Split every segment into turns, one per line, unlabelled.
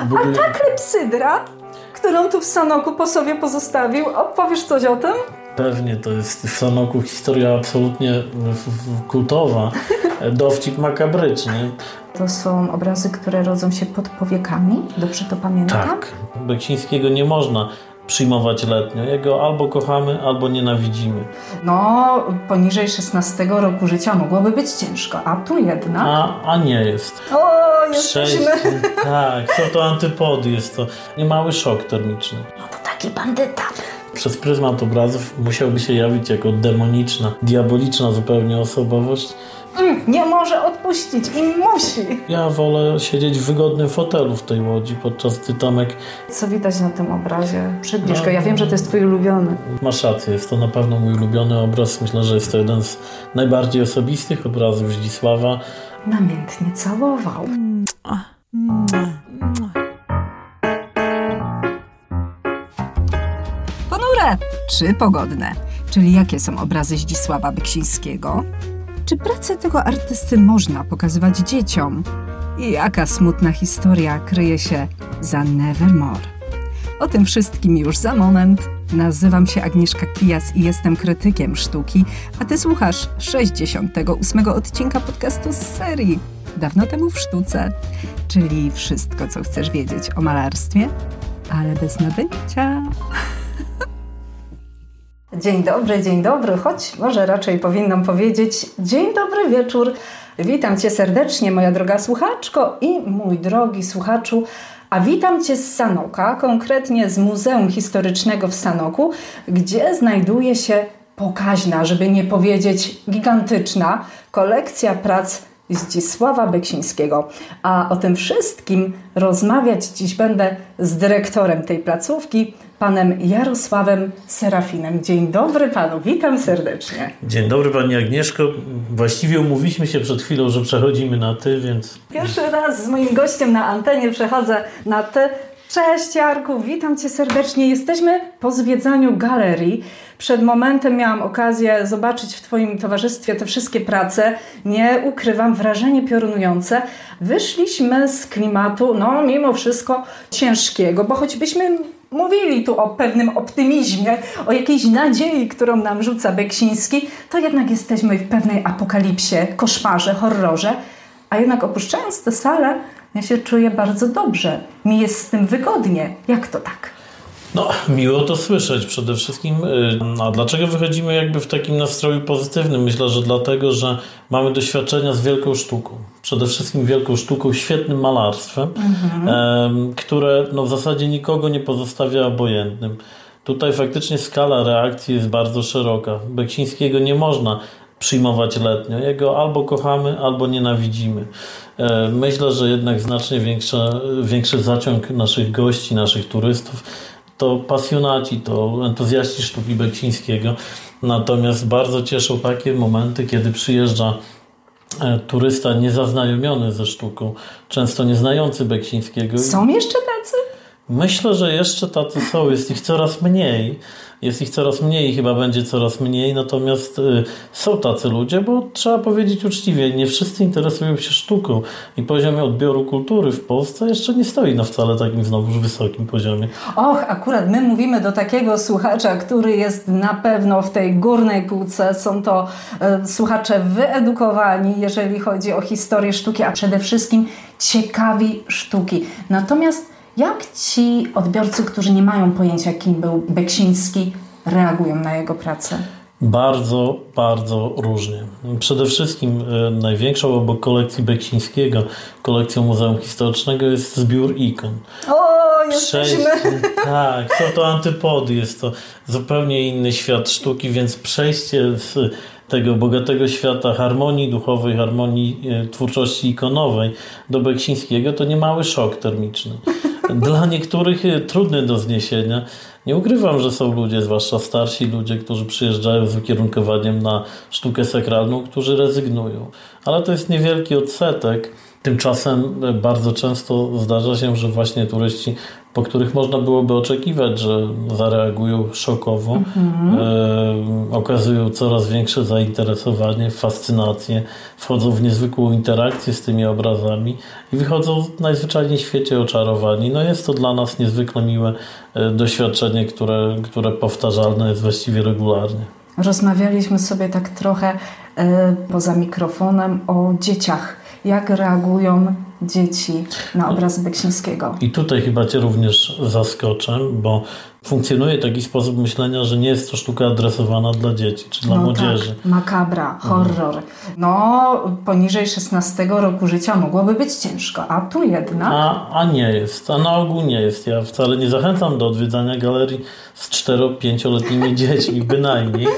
A ta klepsydra, którą tu w Sanoku po sobie pozostawił, opowiesz coś o tym?
Pewnie to jest w Sanoku historia absolutnie kultowa. Dowcip makabryczny.
To są obrazy, które rodzą się pod powiekami? Dobrze to pamiętam?
Tak. Beksińskiego nie można przyjmować letnio. Jego albo kochamy, albo nienawidzimy.
No, poniżej 16 roku życia mogłoby być ciężko, a tu jednak...
A, a nie jest.
O, jesteśmy...
tak, są to antypody, jest to niemały szok termiczny.
No to taki bandyta.
Przez pryzmat obrazów musiałby się jawić jako demoniczna, diaboliczna zupełnie osobowość,
Mm, nie może odpuścić i musi.
Ja wolę siedzieć w wygodnym fotelu w tej łodzi, podczas gdy Tomek...
Co widać na tym obrazie? Przybliż no, go, ja wiem, że to jest twój ulubiony.
Masz rację, jest to na pewno mój ulubiony obraz. Myślę, że jest to jeden z najbardziej osobistych obrazów Zdzisława.
Namiętnie całował. Ponure czy pogodne? Czyli jakie są obrazy Zdzisława Beksińskiego? Czy pracę tego artysty można pokazywać dzieciom? I jaka smutna historia kryje się za Nevermore? O tym wszystkim już za moment. Nazywam się Agnieszka Kijas i jestem krytykiem sztuki, a ty słuchasz 68 odcinka podcastu z serii Dawno temu w sztuce, czyli wszystko, co chcesz wiedzieć o malarstwie, ale bez nabycia. Dzień dobry, dzień dobry, choć może raczej powinnam powiedzieć dzień dobry wieczór. Witam Cię serdecznie, moja droga słuchaczko i mój drogi słuchaczu. A witam Cię z Sanoka, konkretnie z Muzeum Historycznego w Sanoku, gdzie znajduje się pokaźna, żeby nie powiedzieć gigantyczna, kolekcja prac Zdzisława Beksińskiego. A o tym wszystkim rozmawiać dziś będę z dyrektorem tej placówki, panem Jarosławem Serafinem. Dzień dobry panu, witam serdecznie.
Dzień dobry pani Agnieszko. Właściwie umówiliśmy się przed chwilą, że przechodzimy na ty, więc...
Pierwszy raz z moim gościem na antenie przechodzę na ty. Cześć Jarku, witam cię serdecznie. Jesteśmy po zwiedzaniu galerii. Przed momentem miałam okazję zobaczyć w Twoim towarzystwie te wszystkie prace. Nie ukrywam, wrażenie piorunujące. Wyszliśmy z klimatu, no mimo wszystko ciężkiego, bo choćbyśmy mówili tu o pewnym optymizmie, o jakiejś nadziei, którą nam rzuca Beksiński, to jednak jesteśmy w pewnej apokalipsie, koszmarze, horrorze. A jednak opuszczając tę salę, ja się czuję bardzo dobrze. Mi jest z tym wygodnie. Jak to tak?
No, miło to słyszeć przede wszystkim. Y, a dlaczego wychodzimy jakby w takim nastroju pozytywnym? Myślę, że dlatego, że mamy doświadczenia z wielką sztuką. Przede wszystkim wielką sztuką, świetnym malarstwem, mhm. które no, w zasadzie nikogo nie pozostawia obojętnym. Tutaj faktycznie skala reakcji jest bardzo szeroka. Beksińskiego nie można przyjmować letnio. Jego albo kochamy, albo nienawidzimy. E, myślę, że jednak znacznie większy, większy zaciąg naszych gości, naszych turystów to pasjonaci, to entuzjaści sztuki Beksińskiego. Natomiast bardzo cieszą takie momenty, kiedy przyjeżdża e, turysta niezaznajomiony ze sztuką, często nieznający Beksińskiego.
Są jeszcze tacy?
Myślę, że jeszcze tacy są, jest ich coraz mniej. Jest ich coraz mniej i chyba będzie coraz mniej, natomiast y, są tacy ludzie, bo trzeba powiedzieć uczciwie, nie wszyscy interesują się sztuką i poziom odbioru kultury w Polsce jeszcze nie stoi na wcale takim znowuż wysokim poziomie.
Och, akurat my mówimy do takiego słuchacza, który jest na pewno w tej górnej półce. Są to y, słuchacze wyedukowani, jeżeli chodzi o historię sztuki, a przede wszystkim ciekawi sztuki. Natomiast jak ci odbiorcy, którzy nie mają pojęcia, kim był Beksiński, reagują na jego pracę?
Bardzo, bardzo różnie. Przede wszystkim e, największą obok kolekcji Beksińskiego, kolekcją Muzeum Historycznego jest zbiór ikon.
O, jesteśmy!
tak, są to antypody, jest to zupełnie inny świat sztuki, więc przejście z tego bogatego świata harmonii duchowej, harmonii e, twórczości ikonowej do Beksińskiego to niemały szok termiczny dla niektórych e, trudny do zniesienia. Nie ukrywam, że są ludzie, zwłaszcza starsi ludzie, którzy przyjeżdżają z ukierunkowaniem na sztukę sakralną, którzy rezygnują. Ale to jest niewielki odsetek. Tymczasem bardzo często zdarza się, że właśnie turyści, po których można byłoby oczekiwać, że zareagują szokowo, mhm. e, okazują coraz większe zainteresowanie, fascynację, wchodzą w niezwykłą interakcję z tymi obrazami i wychodzą najzwyczajniej w świecie oczarowani. No jest to dla nas niezwykle miłe e, doświadczenie, które, które powtarzalne jest właściwie regularnie.
Rozmawialiśmy sobie tak trochę e, poza mikrofonem o dzieciach jak reagują dzieci na obraz Beksińskiego.
I tutaj chyba Cię również zaskoczę, bo funkcjonuje taki sposób myślenia, że nie jest to sztuka adresowana dla dzieci czy dla no młodzieży.
Tak, makabra, horror. Mhm. No, poniżej 16 roku życia mogłoby być ciężko, a tu jednak...
A, a nie jest, a na ogół nie jest. Ja wcale nie zachęcam do odwiedzania galerii z 4-5-letnimi dziećmi, bynajmniej.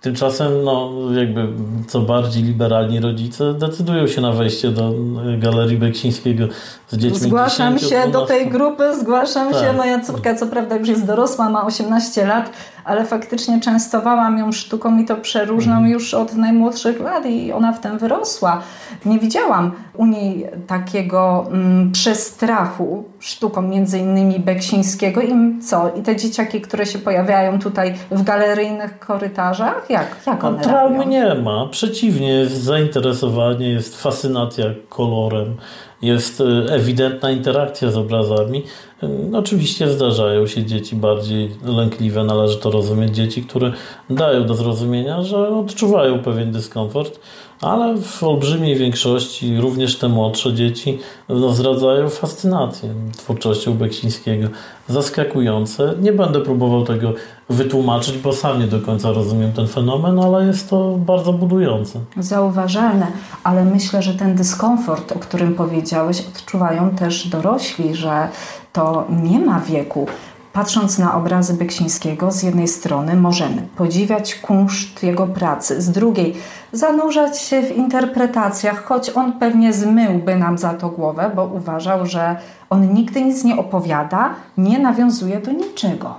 Tymczasem, no, jakby co bardziej liberalni rodzice decydują się na wejście do Galerii Beksińskiego.
Zgłaszam 10, się 12. do tej grupy, zgłaszam tak. się. Moja córka, co prawda, już jest dorosła, ma 18 lat, ale faktycznie częstowałam ją sztuką i to przeróżną mhm. już od najmłodszych lat i ona w tym wyrosła. Nie widziałam u niej takiego mm, przestrachu sztuką między innymi Beksińskiego i co? I te dzieciaki, które się pojawiają tutaj w galeryjnych korytarzach? Jak, jak one
Traumy nie ma. Przeciwnie, jest zainteresowanie, jest fascynacja kolorem jest e, ewidentna interakcja z obrazami. E, oczywiście zdarzają się dzieci bardziej lękliwe, należy to rozumieć, dzieci, które dają do zrozumienia, że odczuwają pewien dyskomfort, ale w olbrzymiej większości również te młodsze dzieci no, zdradzają fascynację twórczością Beksińskiego. Zaskakujące. Nie będę próbował tego wytłumaczyć, bo sam nie do końca rozumiem ten fenomen, ale jest to bardzo budujące.
Zauważalne, ale myślę, że ten dyskomfort, o którym powiedziałeś, odczuwają też dorośli, że to nie ma wieku. Patrząc na obrazy Beksińskiego, z jednej strony możemy podziwiać kunszt jego pracy, z drugiej zanurzać się w interpretacjach, choć on pewnie zmyłby nam za to głowę, bo uważał, że on nigdy nic nie opowiada, nie nawiązuje do niczego.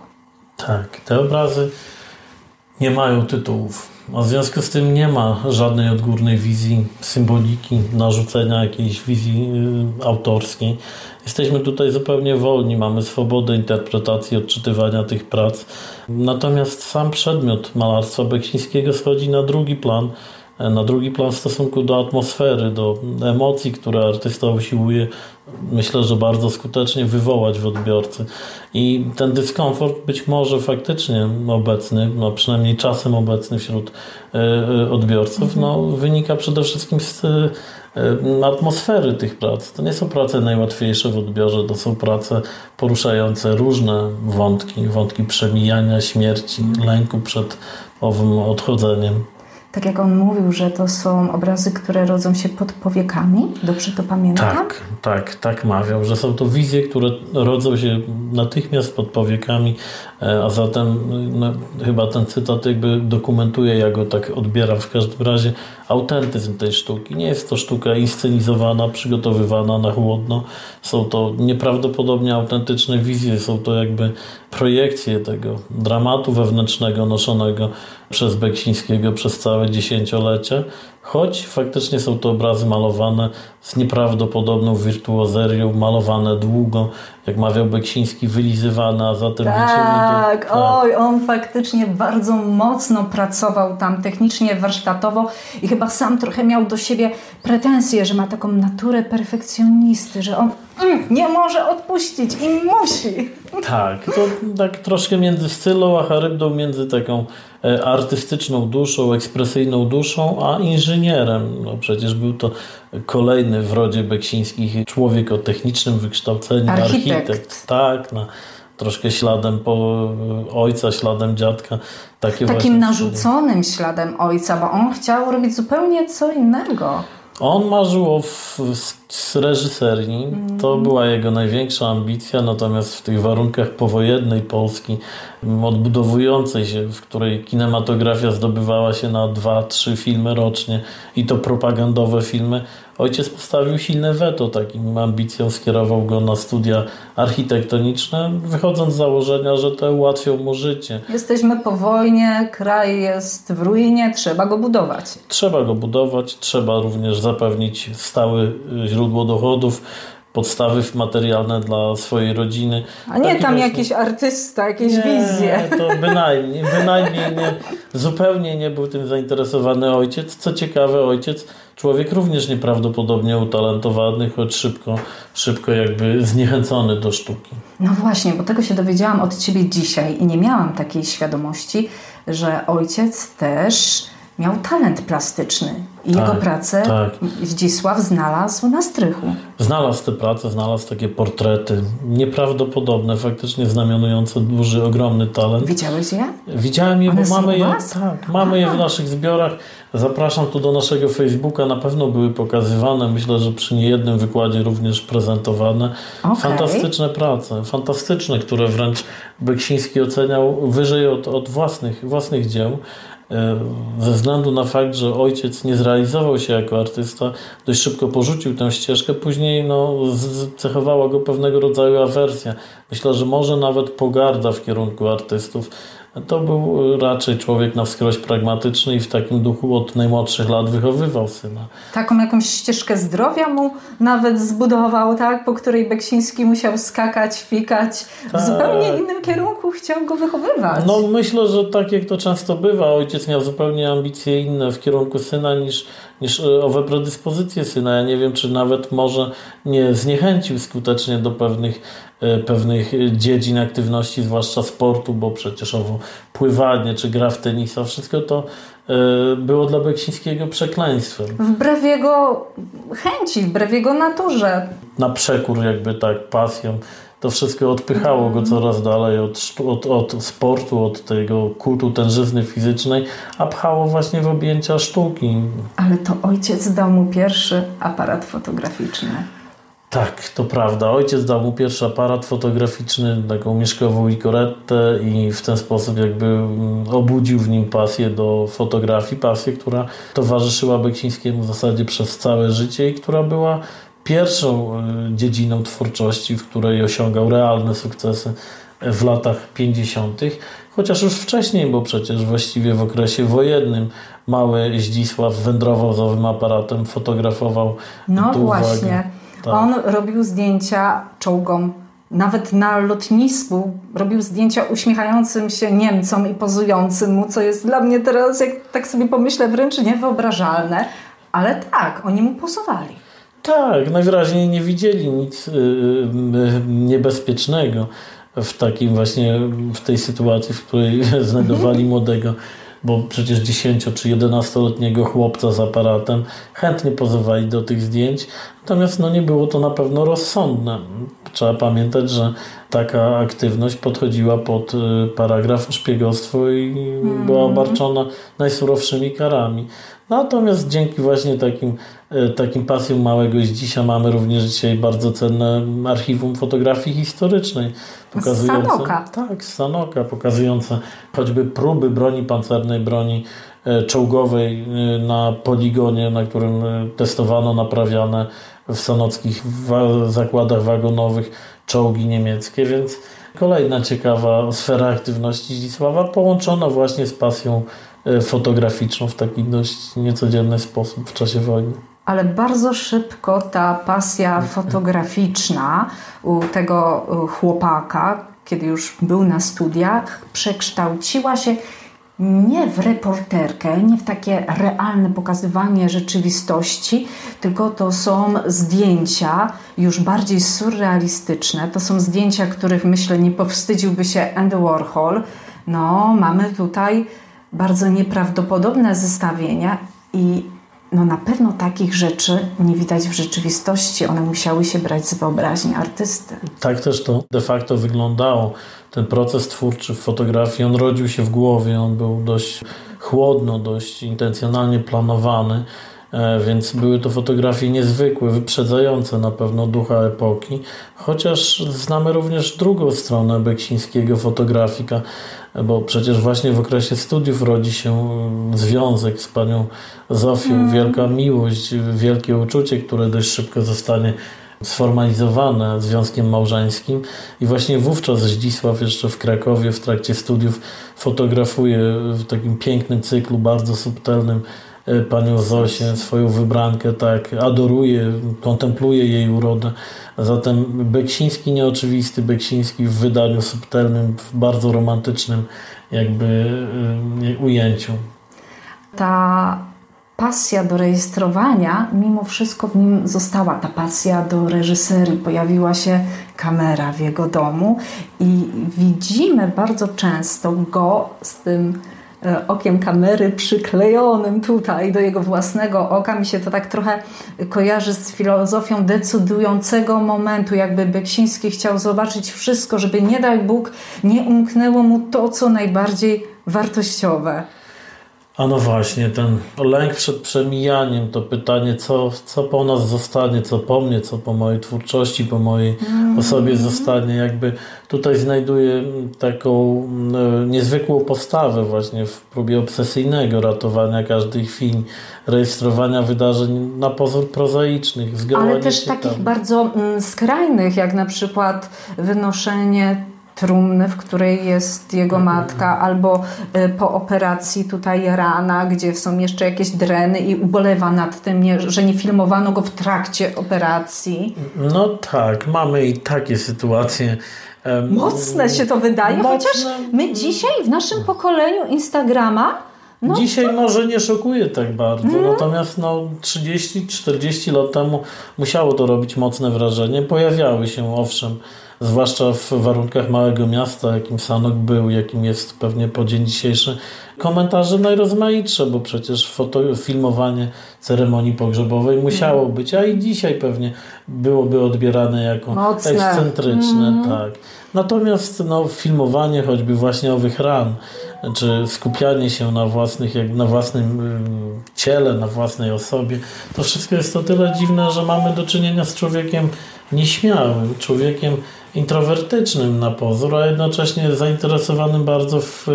Tak, te obrazy nie mają tytułów. A w związku z tym nie ma żadnej odgórnej wizji, symboliki, narzucenia jakiejś wizji y, autorskiej. Jesteśmy tutaj zupełnie wolni, mamy swobodę interpretacji, odczytywania tych prac. Natomiast sam przedmiot malarstwa Beksińskiego schodzi na drugi plan na drugi plan w stosunku do atmosfery, do emocji, które artysta usiłuje, myślę, że bardzo skutecznie wywołać w odbiorcy. I ten dyskomfort być może faktycznie obecny, no przynajmniej czasem obecny wśród e, e, odbiorców, no, wynika przede wszystkim z e, atmosfery tych prac. To nie są prace najłatwiejsze w odbiorze, to są prace poruszające różne wątki, wątki przemijania, śmierci, lęku przed owym odchodzeniem
tak jak on mówił, że to są obrazy, które rodzą się pod powiekami. Dobrze to pamiętam?
Tak, tak, tak mawiał, że są to wizje, które rodzą się natychmiast pod powiekami, a zatem no, chyba ten cytat jakby dokumentuje, ja go tak odbieram w każdym razie, autentyzm tej sztuki. Nie jest to sztuka inscenizowana, przygotowywana na chłodno. Są to nieprawdopodobnie autentyczne wizje, są to jakby projekcje tego dramatu wewnętrznego noszonego przez Beksińskiego przez całe dziesięciolecie, choć faktycznie są to obrazy malowane z nieprawdopodobną wirtuozerią, malowane długo, jak mawiał Beksiński, wylizywane, a zatem
tak, tak, oj, on faktycznie bardzo mocno pracował tam technicznie, warsztatowo i chyba sam trochę miał do siebie pretensje, że ma taką naturę perfekcjonisty, że on mm, nie może odpuścić i musi.
Tak, to tak troszkę między Scylą a Charybdą, między taką artystyczną duszą, ekspresyjną duszą, a inżynierem. No przecież był to kolejny w rodzie Beksińskich człowiek o technicznym wykształceniu, architekt. architekt. Tak, no, troszkę śladem po ojca, śladem dziadka.
Takie Takim narzuconym śladem ojca, bo on chciał robić zupełnie co innego.
On marzył o reżyserii. To mm. była jego największa ambicja, natomiast w tych warunkach powojennej Polski, odbudowującej się, w której kinematografia zdobywała się na dwa, trzy filmy rocznie i to propagandowe filmy, Ojciec postawił silne weto takim ambicjom, skierował go na studia architektoniczne, wychodząc z założenia, że te ułatwią mu życie.
Jesteśmy po wojnie, kraj jest w ruinie, trzeba go budować.
Trzeba go budować, trzeba również zapewnić stałe źródło źródło dochodów, podstawy materialne dla swojej rodziny.
A nie Taki tam właśnie... jakiś artysta, jakieś nie, wizje.
to bynajmniej, bynajmniej nie, zupełnie nie był tym zainteresowany ojciec. Co ciekawe, ojciec, człowiek również nieprawdopodobnie utalentowany, choć szybko, szybko jakby zniechęcony do sztuki.
No właśnie, bo tego się dowiedziałam od Ciebie dzisiaj i nie miałam takiej świadomości, że ojciec też miał talent plastyczny i tak, jego pracę tak. Zdzisław znalazł na strychu.
Znalazł te prace, znalazł takie portrety nieprawdopodobne, faktycznie znamionujące duży, ogromny talent.
Widziałeś je?
Widziałem je, One bo mamy je, tak, mamy je w naszych zbiorach. Zapraszam tu do naszego Facebooka, na pewno były pokazywane, myślę, że przy niejednym wykładzie również prezentowane. Okay. Fantastyczne prace, fantastyczne, które wręcz Beksiński oceniał wyżej od, od własnych, własnych dzieł. E, ze względu na fakt, że ojciec nie zrealizował się jako artysta, dość szybko porzucił tę ścieżkę, później no, cechowała go pewnego rodzaju awersja. Myślę, że może nawet pogarda w kierunku artystów. To był raczej człowiek na wskroś pragmatyczny i w takim duchu od najmłodszych lat wychowywał syna.
Taką jakąś ścieżkę zdrowia mu nawet zbudował, tak? po której Beksiński musiał skakać, fikać. Tak. W zupełnie innym kierunku chciał go wychowywać.
No myślę, że tak jak to często bywa, ojciec miał zupełnie ambicje inne w kierunku syna niż, niż e, owe predyspozycje syna. Ja nie wiem, czy nawet może nie zniechęcił skutecznie do pewnych pewnych dziedzin aktywności, zwłaszcza sportu, bo przecież owo pływanie czy gra w tenisa, wszystko to e, było dla Beksińskiego przekleństwem.
Wbrew jego chęci, wbrew jego naturze.
Na przekór jakby tak, pasją. To wszystko odpychało go coraz dalej od, od, od sportu, od tego kultu tężyzny fizycznej, a pchało właśnie w objęcia sztuki.
Ale to ojciec dał mu pierwszy aparat fotograficzny.
Tak, to prawda. Ojciec dał mu pierwszy aparat fotograficzny, taką mieszkową ikorettę i w ten sposób jakby mm, obudził w nim pasję do fotografii, pasję, która towarzyszyła Beksińskiemu w zasadzie przez całe życie i która była pierwszą y, dziedziną twórczości, w której osiągał realne sukcesy w latach 50., chociaż już wcześniej, bo przecież właściwie w okresie wojennym mały Zdzisław wędrował z owym aparatem, fotografował.
No właśnie. Uwagę. Tak. On robił zdjęcia czołgom. Nawet na lotnisku robił zdjęcia uśmiechającym się Niemcom i pozującym mu, co jest dla mnie teraz, jak tak sobie pomyślę, wręcz niewyobrażalne. Ale tak, oni mu pozowali.
Tak, najwyraźniej nie widzieli nic yy, niebezpiecznego w takim właśnie, w tej sytuacji, w której znajdowali młodego bo przecież 10 czy 11-letniego chłopca z aparatem chętnie pozywali do tych zdjęć, natomiast no nie było to na pewno rozsądne. Trzeba pamiętać, że taka aktywność podchodziła pod y, paragraf szpiegostwo i była mhm. obarczona najsurowszymi karami. Natomiast dzięki właśnie takim, takim pasjom małego dzisiaj mamy również dzisiaj bardzo cenne archiwum fotografii historycznej.
Pokazujące, z Sanoka.
Tak, z Sanoka, pokazujące choćby próby broni pancernej, broni e, czołgowej e, na poligonie, na którym testowano naprawiane w sanockich zakładach wagonowych czołgi niemieckie, więc kolejna ciekawa sfera aktywności Zdzisława połączona właśnie z pasją E, fotograficzną w taki dość niecodzienny sposób w czasie wojny.
Ale bardzo szybko ta pasja fotograficzna u tego chłopaka, kiedy już był na studiach, przekształciła się nie w reporterkę, nie w takie realne pokazywanie rzeczywistości, tylko to są zdjęcia już bardziej surrealistyczne. To są zdjęcia, których myślę nie powstydziłby się Andy Warhol. No, mamy tutaj bardzo nieprawdopodobne zestawienia i no na pewno takich rzeczy nie widać w rzeczywistości. One musiały się brać z wyobraźni artysty.
Tak też to de facto wyglądało. Ten proces twórczy w fotografii, on rodził się w głowie, on był dość chłodno, dość intencjonalnie planowany. E, więc były to fotografie niezwykłe, wyprzedzające na pewno ducha epoki, chociaż znamy również drugą stronę beksińskiego fotografika, bo przecież właśnie w okresie studiów rodzi się związek z panią Zofią, mm. wielka miłość, wielkie uczucie, które dość szybko zostanie sformalizowane związkiem małżeńskim i właśnie wówczas Zdzisław jeszcze w Krakowie w trakcie studiów fotografuje w takim pięknym cyklu, bardzo subtelnym panią Zosię, swoją wybrankę, tak, adoruje, kontempluje jej urodę. Zatem Beksiński nieoczywisty, Beksiński w wydaniu subtelnym, w bardzo romantycznym jakby ujęciu.
Ta pasja do rejestrowania, mimo wszystko w nim została ta pasja do reżyserii. Pojawiła się kamera w jego domu i widzimy bardzo często go z tym e, okiem kamery przyklejonym tutaj do jego własnego oka. Mi się to tak trochę kojarzy z filozofią decydującego momentu, jakby Beksiński chciał zobaczyć wszystko, żeby nie daj Bóg nie umknęło mu to, co najbardziej wartościowe.
A no właśnie, ten lęk przed przemijaniem, to pytanie, co, co po nas zostanie, co po mnie, co po mojej twórczości, po mojej mm. osobie zostanie. Jakby tutaj znajduję taką no, niezwykłą postawę właśnie w próbie obsesyjnego ratowania każdej chwili, rejestrowania wydarzeń na pozór prozaicznych.
Ale też takich tam. bardzo mm, skrajnych, jak na przykład wynoszenie trumny, w której jest jego mhm. matka, albo y, po operacji tutaj rana, gdzie są jeszcze jakieś dreny i ubolewa nad tym, że nie filmowano go w trakcie operacji.
No tak, mamy i takie sytuacje.
Mocne się to wydaje, Mocne. chociaż my dzisiaj w naszym pokoleniu Instagrama
no Dzisiaj to... może nie szokuje tak bardzo, mm. natomiast no 30-40 lat temu musiało to robić mocne wrażenie. Pojawiały się owszem zwłaszcza w warunkach małego miasta, jakim Sanok był, jakim jest pewnie po dzień dzisiejszy, komentarze najrozmaitsze, bo przecież foto, filmowanie ceremonii pogrzebowej musiało mm. być, a i dzisiaj pewnie byłoby odbierane jako Mocne. ekscentryczne. Mm. Tak. Natomiast no, filmowanie choćby właśnie owych ran, czy skupianie się na, własnych, jak na własnym ciele, na własnej osobie, to wszystko jest o tyle dziwne, że mamy do czynienia z człowiekiem nieśmiałym, człowiekiem introwertycznym na pozór, a jednocześnie zainteresowanym bardzo w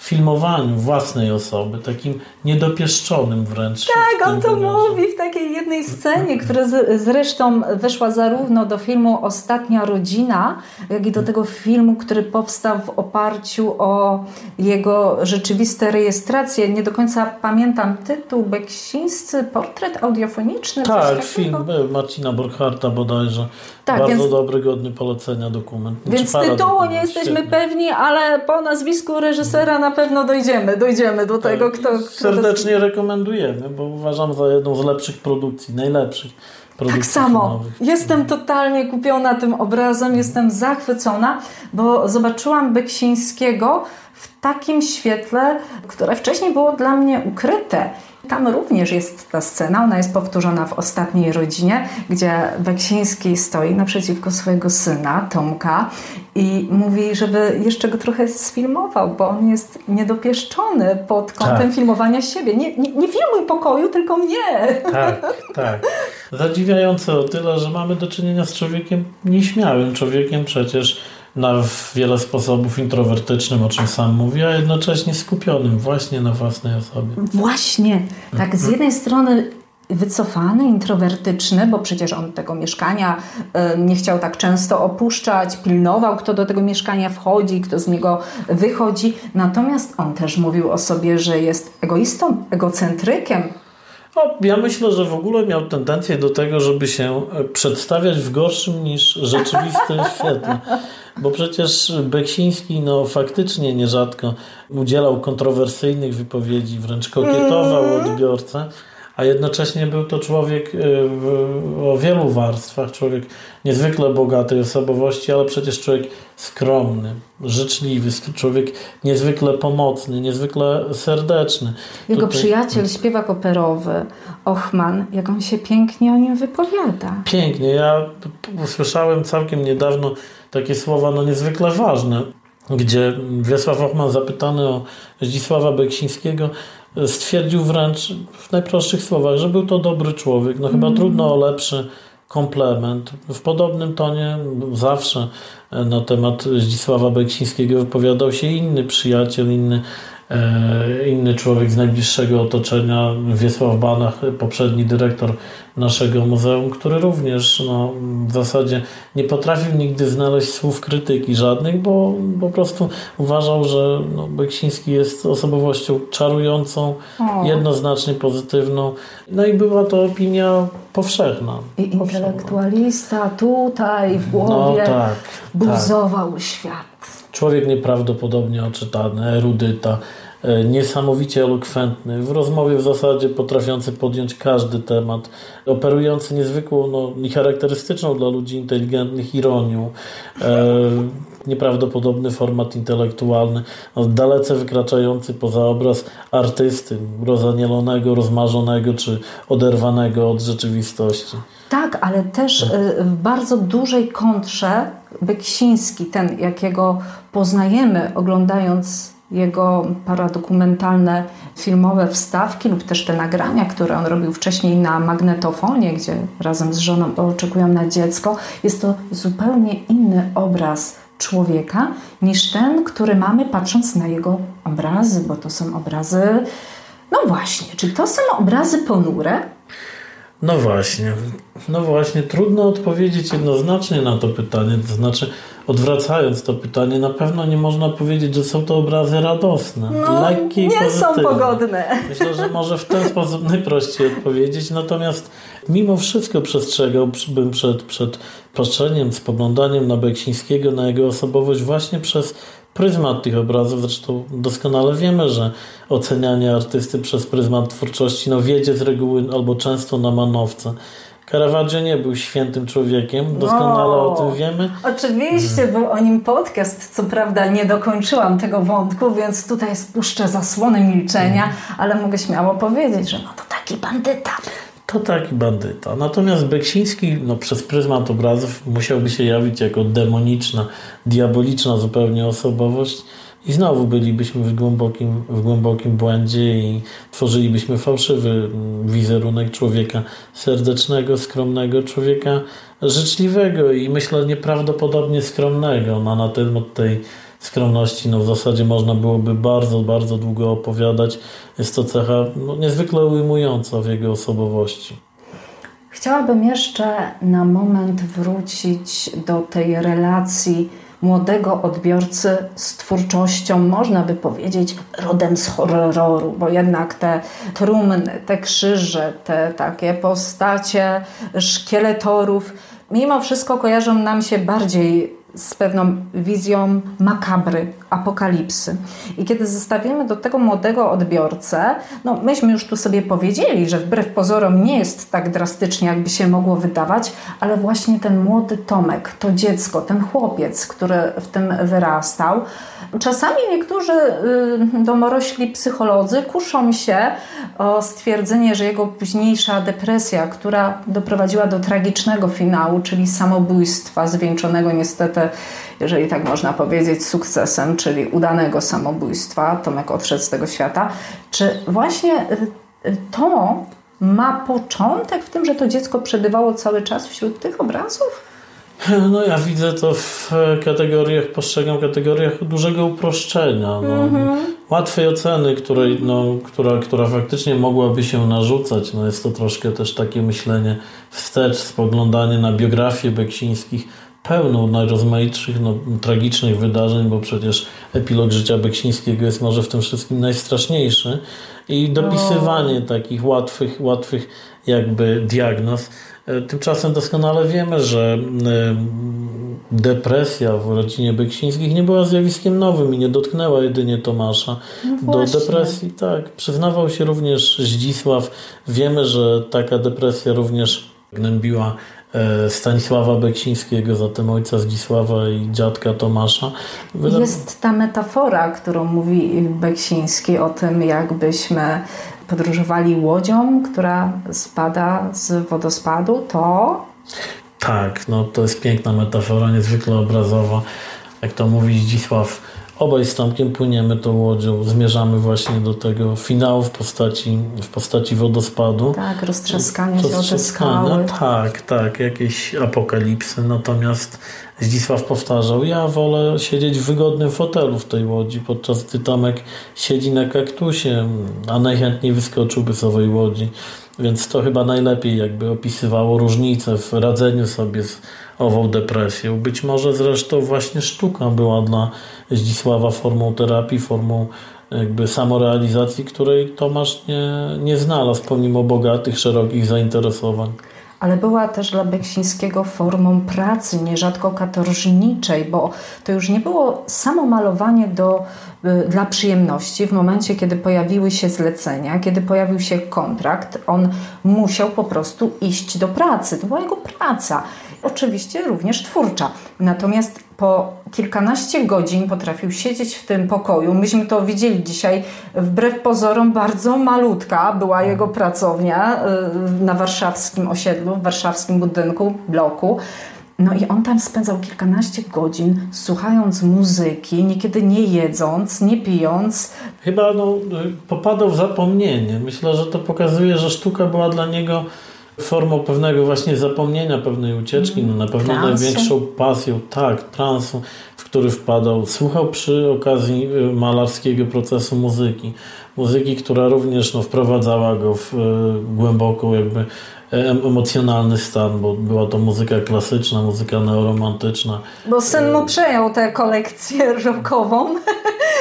filmowaniu własnej osoby, takim niedopieszczonym wręcz.
Tak, on to mówi w takiej jednej scenie, która z, zresztą weszła zarówno do filmu Ostatnia Rodzina, jak i do tego filmu, który powstał w oparciu o jego rzeczywiste rejestracje. Nie do końca pamiętam tytuł, Beksińscy portret audiofoniczny.
Tak, film Marcina Borcharta bodajże. Tak, Bardzo więc, dobry, godny polecenia dokument.
Więc tytułu nie jesteśmy pewni, ale po nazwisku reżysera na pewno dojdziemy, dojdziemy do tak, tego, kto... kto
serdecznie rekomendujemy, bo uważam za jedną z lepszych produkcji, najlepszych.
Tak samo. Filmowych. Jestem totalnie kupiona tym obrazem, jestem zachwycona, bo zobaczyłam Beksińskiego w takim świetle, które wcześniej było dla mnie ukryte. Tam również jest ta scena, ona jest powtórzona w ostatniej rodzinie, gdzie Beksiński stoi naprzeciwko swojego syna, Tomka, i mówi, żeby jeszcze go trochę sfilmował, bo on jest niedopieszczony pod kątem tak. filmowania siebie. Nie, nie, nie filmuj pokoju, tylko mnie.
Tak, tak. Zadziwiające o tyle, że mamy do czynienia z człowiekiem nieśmiałym, człowiekiem przecież na wiele sposobów introwertycznym, o czym sam mówi, a jednocześnie skupionym właśnie na własnej osobie.
Właśnie. Tak, z jednej strony wycofany, introwertyczny, bo przecież on tego mieszkania nie chciał tak często opuszczać, pilnował, kto do tego mieszkania wchodzi, kto z niego wychodzi. Natomiast on też mówił o sobie, że jest egoistą, egocentrykiem,
no, ja myślę, że w ogóle miał tendencję do tego, żeby się e, przedstawiać w gorszym niż rzeczywistym świetle. Bo przecież Beksiński no, faktycznie nierzadko udzielał kontrowersyjnych wypowiedzi, wręcz kokietował mm. odbiorcę a jednocześnie był to człowiek y, o wielu warstwach, człowiek niezwykle bogatej osobowości, ale przecież człowiek skromny, życzliwy, człowiek niezwykle pomocny, niezwykle serdeczny.
Jego Tutaj... przyjaciel, śpiewak operowy, Ochman, jak on się pięknie o nim wypowiada.
Pięknie. Ja usłyszałem całkiem niedawno takie słowa no niezwykle ważne, gdzie Wiesław Ochman zapytany o Zdzisława Beksińskiego stwierdził wręcz w najprostszych słowach, że był to dobry człowiek. No chyba mm. trudno o lepszy komplement. W podobnym tonie zawsze na temat Zdzisława Beksińskiego wypowiadał się inny przyjaciel, inny E, inny człowiek z najbliższego otoczenia, Wiesław Banach, poprzedni dyrektor naszego muzeum, który również no, w zasadzie nie potrafił nigdy znaleźć słów krytyki żadnych, bo po prostu uważał, że no, Beksiński jest osobowością czarującą, o. jednoznacznie pozytywną. No i była to opinia powszechna.
I intelektualista tutaj w głowie no, tak, buzował tak. świat.
Człowiek nieprawdopodobnie oczytany, erudyta, niesamowicie elokwentny, w rozmowie w zasadzie potrafiący podjąć każdy temat, operujący niezwykłą no, charakterystyczną dla ludzi inteligentnych ironią, e, nieprawdopodobny format intelektualny, no, dalece wykraczający poza obraz artysty, rozanielonego, rozmarzonego czy oderwanego od rzeczywistości.
Tak, ale też y, w bardzo dużej kontrze Beksiński, ten jakiego poznajemy oglądając jego paradokumentalne filmowe wstawki lub też te nagrania, które on robił wcześniej na magnetofonie, gdzie razem z żoną oczekują na dziecko, jest to zupełnie inny obraz człowieka niż ten, który mamy patrząc na jego obrazy, bo to są obrazy, no właśnie, czy to są obrazy ponure?
No właśnie, no właśnie, trudno odpowiedzieć jednoznacznie na to pytanie, to znaczy odwracając to pytanie, na pewno nie można powiedzieć, że są to obrazy radosne,
no, lekkie nie pozytywne. są pogodne.
Myślę, że może w ten sposób najprościej odpowiedzieć, natomiast mimo wszystko przestrzegałbym przed, przed patrzeniem, spoglądaniem na Beksińskiego, na jego osobowość właśnie przez pryzmat tych obrazów. Zresztą doskonale wiemy, że ocenianie artysty przez pryzmat twórczości no, wiedzie z reguły albo często na manowce. Caravaggio nie był świętym człowiekiem, doskonale o, o tym wiemy.
Oczywiście, był o nim podcast, co prawda nie dokończyłam tego wątku, więc tutaj spuszczę zasłony milczenia, mhm. ale mogę śmiało powiedzieć, że no to taki bandyta
to taki bandyta. Natomiast Beksiński no, przez pryzmat obrazów musiałby się jawić jako demoniczna, diaboliczna zupełnie osobowość i znowu bylibyśmy w głębokim, w głębokim błędzie i tworzylibyśmy fałszywy wizerunek człowieka serdecznego, skromnego, człowieka życzliwego i myślę nieprawdopodobnie skromnego. No, na temat tej skromności no, w zasadzie można byłoby bardzo, bardzo długo opowiadać. Jest to cecha no, niezwykle ujmująca w jego osobowości.
Chciałabym jeszcze na moment wrócić do tej relacji młodego odbiorcy z twórczością, można by powiedzieć, rodem z horroru, bo jednak te trumny, te krzyże, te takie postacie szkieletorów, mimo wszystko kojarzą nam się bardziej z pewną wizją makabry, apokalipsy. I kiedy zestawimy do tego młodego odbiorcę, no myśmy już tu sobie powiedzieli, że wbrew pozorom nie jest tak drastycznie, jakby się mogło wydawać, ale właśnie ten młody Tomek, to dziecko, ten chłopiec, który w tym wyrastał, czasami niektórzy y, domorośli psycholodzy kuszą się o stwierdzenie, że jego późniejsza depresja, która doprowadziła do tragicznego finału, czyli samobójstwa, zwieńczonego niestety jeżeli tak można powiedzieć, sukcesem, czyli udanego samobójstwa. Tomek odszedł z tego świata. Czy właśnie y, y, to ma początek w tym, że to dziecko przebywało cały czas wśród tych obrazów?
No ja widzę to w kategoriach, postrzegam kategoriach dużego uproszczenia. No. Mm-hmm. Łatwej oceny, której, no, która, która faktycznie mogłaby się narzucać. No jest to troszkę też takie myślenie wstecz, spoglądanie na biografię Beksińskich pełną najrozmaitszych, no, tragicznych wydarzeń, bo przecież epilog życia Beksińskiego jest może w tym wszystkim najstraszniejszy i dopisywanie takich łatwych, łatwych jakby diagnoz. E, tymczasem doskonale wiemy, że e, depresja w rodzinie Beksińskich nie była zjawiskiem nowym i nie dotknęła jedynie Tomasza. No Do depresji, tak, przyznawał się również Zdzisław. Wiemy, że taka depresja również gnębiła Stanisława Beksińskiego, zatem ojca Zdzisława i dziadka Tomasza.
Jest ta metafora, którą mówi Beksiński o tym, jakbyśmy podróżowali łodzią, która spada z wodospadu, to...
Tak, no to jest piękna metafora, niezwykle obrazowa. Jak to mówi Zdzisław, obaj z Tomkiem płyniemy tą łodzią, zmierzamy właśnie do tego finału w postaci, w postaci wodospadu.
Tak, roztrzaskania się o te skały.
Tak, tak, jakieś apokalipsy. Natomiast Zdzisław powtarzał, ja wolę siedzieć w wygodnym fotelu w tej łodzi, podczas gdy Tomek siedzi na kaktusie, a najchętniej wyskoczyłby z owej łodzi. Więc to chyba najlepiej jakby opisywało różnicę w radzeniu sobie z ową depresją. Być może zresztą właśnie sztuka była dla Zdzisława formą terapii, formą jakby samorealizacji, której Tomasz nie, nie znalazł pomimo bogatych, szerokich zainteresowań
ale była też dla Beksińskiego formą pracy, nierzadko katorżniczej, bo to już nie było samo malowanie do, y, dla przyjemności. W momencie, kiedy pojawiły się zlecenia, kiedy pojawił się kontrakt, on musiał po prostu iść do pracy. To była jego praca. Oczywiście również twórcza. Natomiast po kilkanaście godzin potrafił siedzieć w tym pokoju. Myśmy to widzieli dzisiaj, wbrew pozorom bardzo malutka była jego pracownia y, na warszawskim osiedlu, w warszawskim budynku, bloku. No i on tam spędzał kilkanaście godzin słuchając muzyki, niekiedy nie jedząc, nie pijąc.
Chyba no, popadał w zapomnienie. Myślę, że to pokazuje, że sztuka była dla niego formą pewnego właśnie zapomnienia, pewnej ucieczki, no na pewno transu. największą pasją, tak, transu, w który wpadał. Słuchał przy okazji y, malarskiego procesu muzyki. Muzyki, która również no, wprowadzała go w y, głęboką jakby emocjonalny stan, bo była to muzyka klasyczna, muzyka neoromantyczna.
Bo syn mu przejął tę kolekcję rockową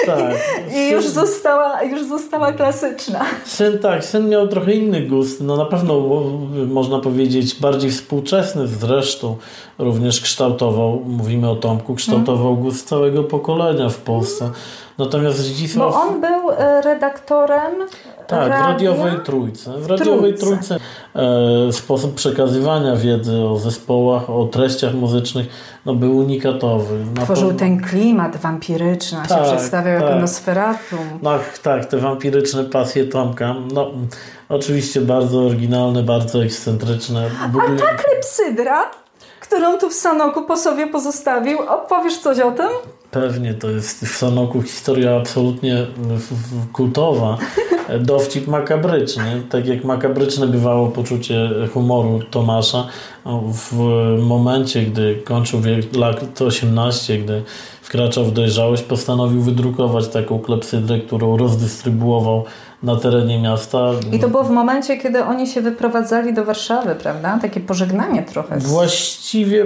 tak, i już została, już została klasyczna.
Syn tak, syn miał trochę inny gust, no na pewno można powiedzieć bardziej współczesny zresztą, również kształtował, mówimy o Tomku, kształtował gust całego pokolenia w Polsce. Natomiast Zdzisław...
Bo on był e, redaktorem
tak, w radiowej trójce. W radiowej trójce e, sposób przekazywania wiedzy o zespołach, o treściach muzycznych no, był unikatowy.
Tworzył ten klimat wampiryczny, tak, się przedstawiał tak. jako Nosferatum.
No, tak, te wampiryczne pasje Tomka. No, oczywiście bardzo oryginalne, bardzo ekscentryczne.
A ta klepsydra, którą tu w Sanoku po sobie pozostawił, opowiesz coś o tym?
Pewnie, to jest w Sanoku historia absolutnie kultowa. Dowcip makabryczny. Tak jak makabryczne bywało poczucie humoru Tomasza, w momencie, gdy kończył wiek lat 18, gdy wkraczał w dojrzałość, postanowił wydrukować taką klepsydrę, którą rozdystrybuował na terenie miasta.
I to było w momencie, kiedy oni się wyprowadzali do Warszawy, prawda? Takie pożegnanie trochę.
Właściwie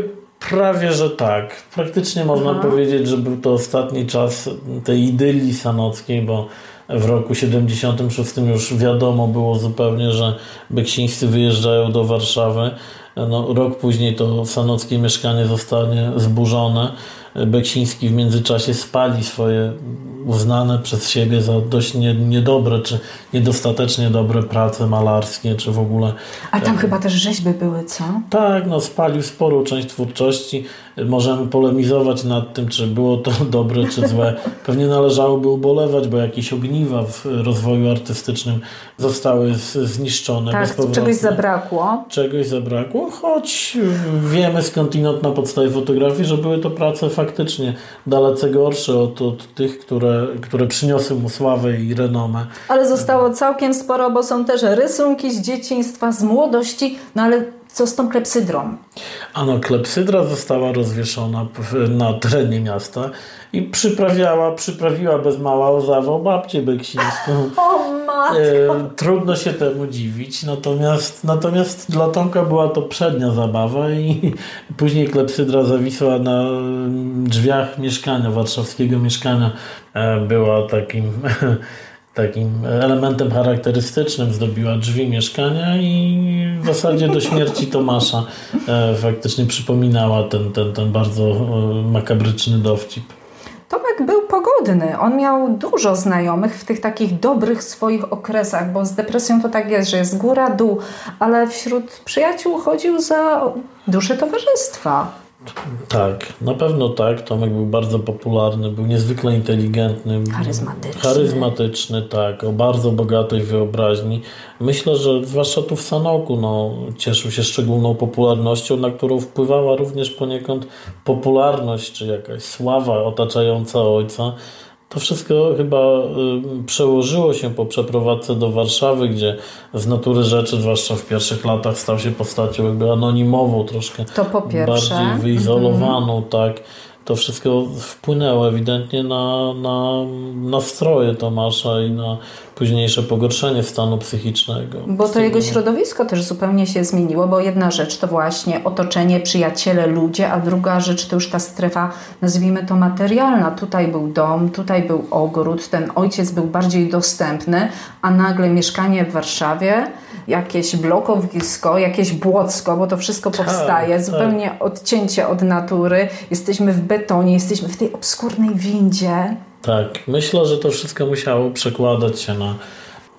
Prawie, że tak. Praktycznie można Aha. powiedzieć, że był to ostatni czas tej idylii sanockiej, bo w roku 76 już wiadomo było zupełnie, że beksińscy wyjeżdżają do Warszawy. No, rok później to sanockie mieszkanie zostanie zburzone. Beksiński w międzyczasie spali swoje uznane przez siebie za dość nie, niedobre, czy niedostatecznie dobre prace malarskie, czy w ogóle...
A tam chyba też rzeźby były, co?
Tak, no spalił sporą część twórczości. Możemy polemizować nad tym, czy było to dobre, czy złe. Pewnie należałoby ubolewać, bo jakieś ogniwa w rozwoju artystycznym zostały zniszczone.
Tak, czegoś zabrakło.
Czegoś zabrakło, choć wiemy skądinąd na podstawie fotografii, że były to prace faktycznie dalece gorsze od, od tych, które, które przyniosły mu sławę i renomę.
Ale zostało całkiem sporo, bo są też rysunki z dzieciństwa, z młodości, no ale co z tą klepsydrą?
Ano, klepsydra została rozwieszona na terenie miasta i przyprawiała, przyprawiła bez mała o zawał babcię beksińską.
O matko! E,
trudno się temu dziwić, natomiast, natomiast dla Tomka była to przednia zabawa i później klepsydra zawisła na drzwiach mieszkania, warszawskiego mieszkania. E, była takim takim elementem charakterystycznym zdobiła drzwi mieszkania i w zasadzie do śmierci Tomasza e, faktycznie przypominała ten, ten, ten bardzo e, makabryczny dowcip.
Był pogodny. On miał dużo znajomych w tych takich dobrych swoich okresach, bo z depresją to tak jest, że jest góra, dół, ale wśród przyjaciół chodził za duszę towarzystwa.
Tak, na pewno tak. Tomek był bardzo popularny, był niezwykle inteligentny.
Charyzmatyczny.
Charyzmatyczny, tak, o bardzo bogatej wyobraźni. Myślę, że zwłaszcza tu w Sanoku no, cieszył się szczególną popularnością, na którą wpływała również poniekąd popularność czy jakaś sława otaczająca ojca. To wszystko chyba y, przełożyło się po przeprowadzce do Warszawy, gdzie z natury rzeczy, zwłaszcza w pierwszych latach, stał się postacią jakby anonimową, troszkę
To po pierwsze.
bardziej wyizolowaną, tak. To wszystko wpłynęło ewidentnie na, na nastroje Tomasza i na późniejsze pogorszenie stanu psychicznego.
Bo to jego środowisko też zupełnie się zmieniło, bo jedna rzecz to właśnie otoczenie, przyjaciele, ludzie, a druga rzecz to już ta strefa, nazwijmy to materialna. Tutaj był dom, tutaj był ogród, ten ojciec był bardziej dostępny, a nagle mieszkanie w Warszawie, jakieś blokowisko, jakieś błocko, bo to wszystko powstaje,
tak.
zupełnie odcięcie od natury. Jesteśmy w betonie, jesteśmy w tej obskurnej windzie.
Tak, myślę, że to wszystko musiało przekładać się na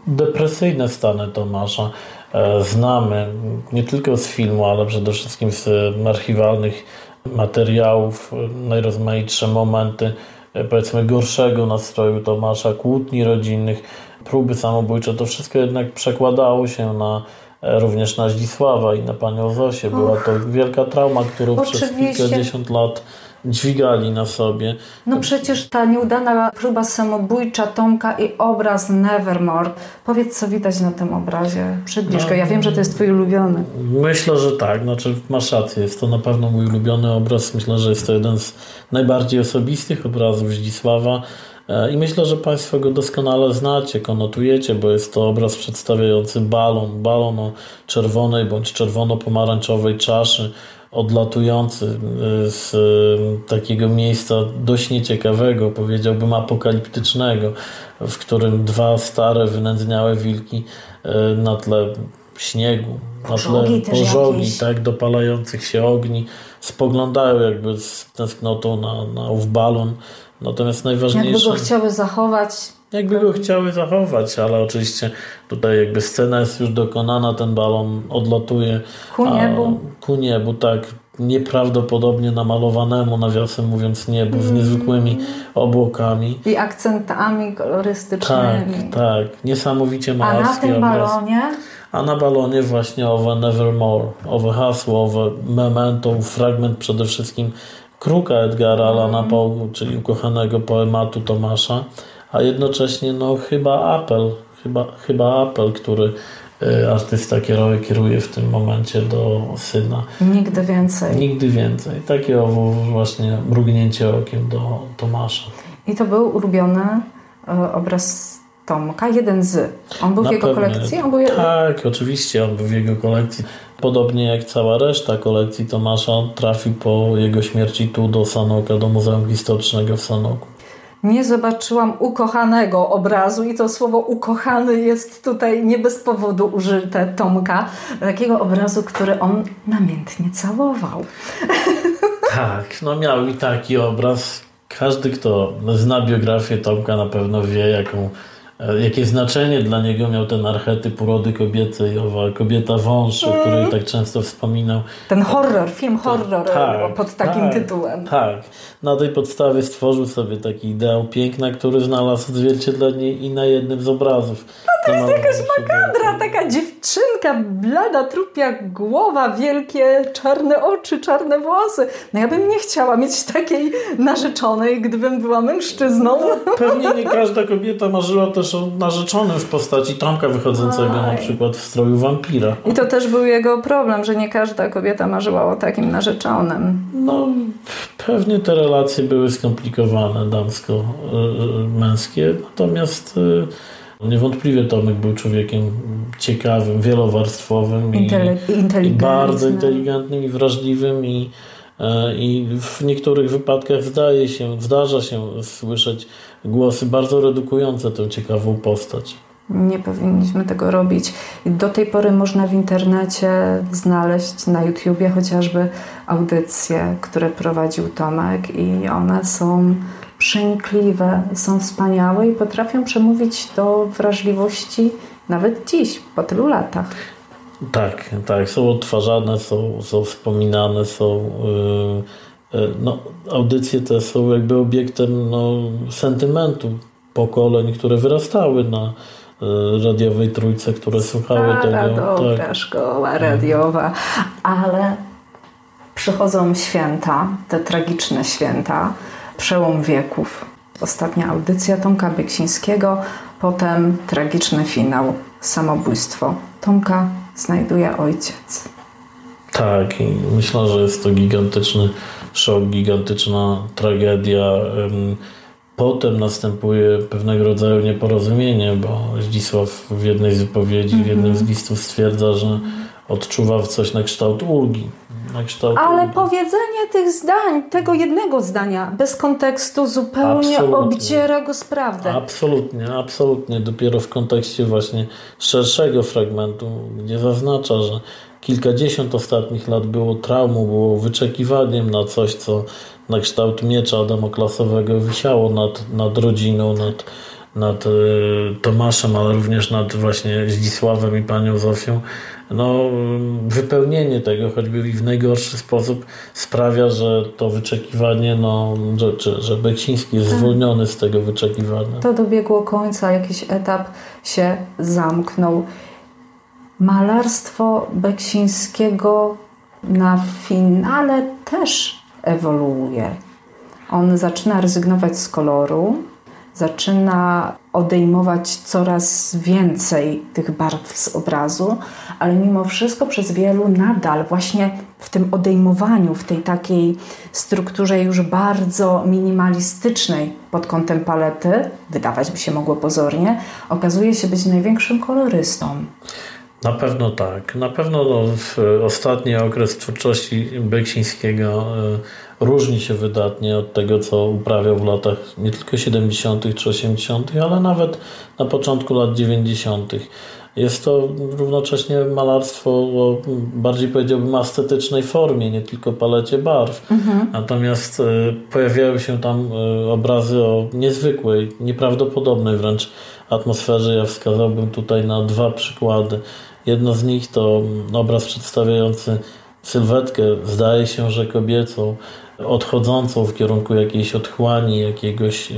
depresyjne stany Tomasza. E, Znamy nie tylko z filmu, ale przede wszystkim z archiwalnych materiałów e, najrozmaitsze momenty, e, powiedzmy, gorszego nastroju Tomasza, kłótni rodzinnych, próby samobójcze. To wszystko jednak przekładało się na również na Zdzisława i na panią Zosię. Była to wielka trauma, którą przez kilkadziesiąt lat dźwigali na sobie.
No przecież ta nieudana próba samobójcza Tomka i obraz Nevermore. Powiedz, co widać na tym obrazie. Przybliż go. Ja wiem, że to jest twój ulubiony.
Myślę, że tak. Znaczy, masz rację. Jest to na pewno mój ulubiony obraz. Myślę, że jest to jeden z najbardziej osobistych obrazów Zdzisława. E, I myślę, że Państwo go doskonale znacie, konotujecie, bo jest to obraz przedstawiający balon. Balon o czerwonej bądź czerwono-pomarańczowej czaszy, odlatujący e, z e, takiego miejsca dość nieciekawego, powiedziałbym apokaliptycznego, w którym dwa stare, wynędzniałe wilki e, na tle śniegu, na tle
Pożogi jakieś.
tak, dopalających się ogni, spoglądają jakby z tęsknotą na, na ów balon. Natomiast
Jakby
najważniejsze...
go chciały zachować.
Jakby go chciały zachować, ale oczywiście tutaj jakby scena jest już dokonana, ten balon odlatuje
Ku niebu.
ku niebu, tak nieprawdopodobnie namalowanemu, nawiasem mówiąc, niebu z niezwykłymi obłokami.
I akcentami
Tak,
kolorystycznymi.
tak, niesamowicie
A na
malarski
tym
obraz.
balonie
A na balonie właśnie owe Nevermore, owe hasło, owe memento, fragment przede wszystkim Kruka Edgara Allana Poe, czyli ukochanego poematu Tomasza, a jednocześnie no chyba apel, chyba, chyba apel, który y, artysta kieruje, kieruje w tym momencie do syna.
nigdy więcej.
Nigdy więcej. Takie owo właśnie mrugnięcie okiem do Tomasza.
I to był ulubiony e, obraz Tomka, jeden z. On był w
Na
jego
pewno.
kolekcji? On był.
Tak, oczywiście, on był w jego kolekcji. Podobnie jak cała reszta kolekcji Tomasza, on trafił po jego śmierci tu do Sanoka, do Muzeum Historycznego w Sanoku.
Nie zobaczyłam ukochanego obrazu i to słowo ukochany jest tutaj nie bez powodu użyte Tomka. Takiego obrazu, który on namiętnie całował.
Tak, no miał i taki obraz. Każdy, kto zna biografię Tomka, na pewno wie, jaką, jakie znaczenie dla niego miał ten archetyp urody kobiecej, owa kobieta wąż, o której tak często wspominał.
Ten horror, film horror
Tak,
pod takim
tak,
tytułem.
Tak. Na tej podstawie stworzył sobie taki ideał piękna, który znalazł odzwierciedlenie i na jednym z obrazów. No to jest
Jakaś makabra, taka dziewczynka, blada, trupia głowa, wielkie czarne oczy, czarne włosy. No ja bym nie chciała mieć takiej narzeczonej, gdybym była mężczyzną.
Pewnie nie każda kobieta marzyła też o narzeczonym w postaci Tomka wychodzącego na
Oj.
przykład w stroju wampira.
I to też był jego problem, że nie każda kobieta marzyła o takim narzeczonym.
No, pewnie te relacje były skomplikowane damsko-męskie, natomiast y, niewątpliwie Tomek był człowiekiem ciekawym, wielowarstwowym i, i bardzo inteligentnym i wrażliwym i, e, i w niektórych wypadkach zdaje się, zdarza się słyszeć głosy bardzo redukujące tę ciekawą postać.
Nie powinniśmy tego robić. Do tej pory można w internecie znaleźć na YouTubie chociażby audycje, które prowadził Tomek i one są przenikliwe, są wspaniałe i potrafią przemówić do wrażliwości nawet dziś, po tylu latach.
Tak, tak. Są odtwarzane, są, są wspominane, są. Yy, no, audycje te są jakby obiektem no, sentymentu pokoleń, które wyrastały na yy, radiowej trójce, które słuchały
Stara,
tego.
dobra tak. szkoła radiowa, ale przychodzą święta, te tragiczne święta, przełom wieków. Ostatnia audycja Tomka Beksińskiego, potem tragiczny finał, samobójstwo. Tomka znajduje ojciec.
Tak, i myślę, że jest to gigantyczny szok, gigantyczna tragedia. Potem następuje pewnego rodzaju nieporozumienie, bo Zdzisław w jednej z wypowiedzi, w jednym z mhm. listów stwierdza, że odczuwa coś na kształt ulgi. Na kształt
Ale ulgi. powiedzenie tych zdań, tego jednego zdania, bez kontekstu zupełnie absolutnie. obdziera go z prawdy.
Absolutnie, absolutnie. Dopiero w kontekście właśnie szerszego fragmentu, gdzie zaznacza, że kilkadziesiąt ostatnich lat było traumą, było wyczekiwaniem na coś, co na kształt miecza damoklasowego wisiało nad, nad rodziną, nad, nad e, Tomaszem, ale również nad właśnie Zdzisławem i panią Zofią no, wypełnienie tego, choćby w najgorszy sposób, sprawia, że to wyczekiwanie, no, że, że Beksiński jest tak. zwolniony z tego wyczekiwania.
To dobiegło końca, jakiś etap się zamknął. Malarstwo Beksińskiego na finale też ewoluuje. On zaczyna rezygnować z koloru, zaczyna odejmować coraz więcej tych barw z obrazu, ale mimo wszystko przez wielu nadal właśnie w tym odejmowaniu, w tej takiej strukturze już bardzo minimalistycznej pod kątem palety, wydawać by się mogło pozornie, okazuje się być największym kolorystą.
Na pewno tak. Na pewno no, w ostatni okres twórczości Beksińskiego y, różni się wydatnie od tego, co uprawiał w latach nie tylko 70. czy 80., ale nawet na początku lat 90. Jest to równocześnie malarstwo o bardziej powiedziałbym estetycznej formie, nie tylko palecie barw. Mhm. Natomiast y, pojawiają się tam y, obrazy o niezwykłej, nieprawdopodobnej wręcz atmosferze. Ja wskazałbym tutaj na dwa przykłady. Jedno z nich to obraz przedstawiający sylwetkę, zdaje się, że kobiecą, odchodzącą w kierunku jakiejś otchłani, jakiegoś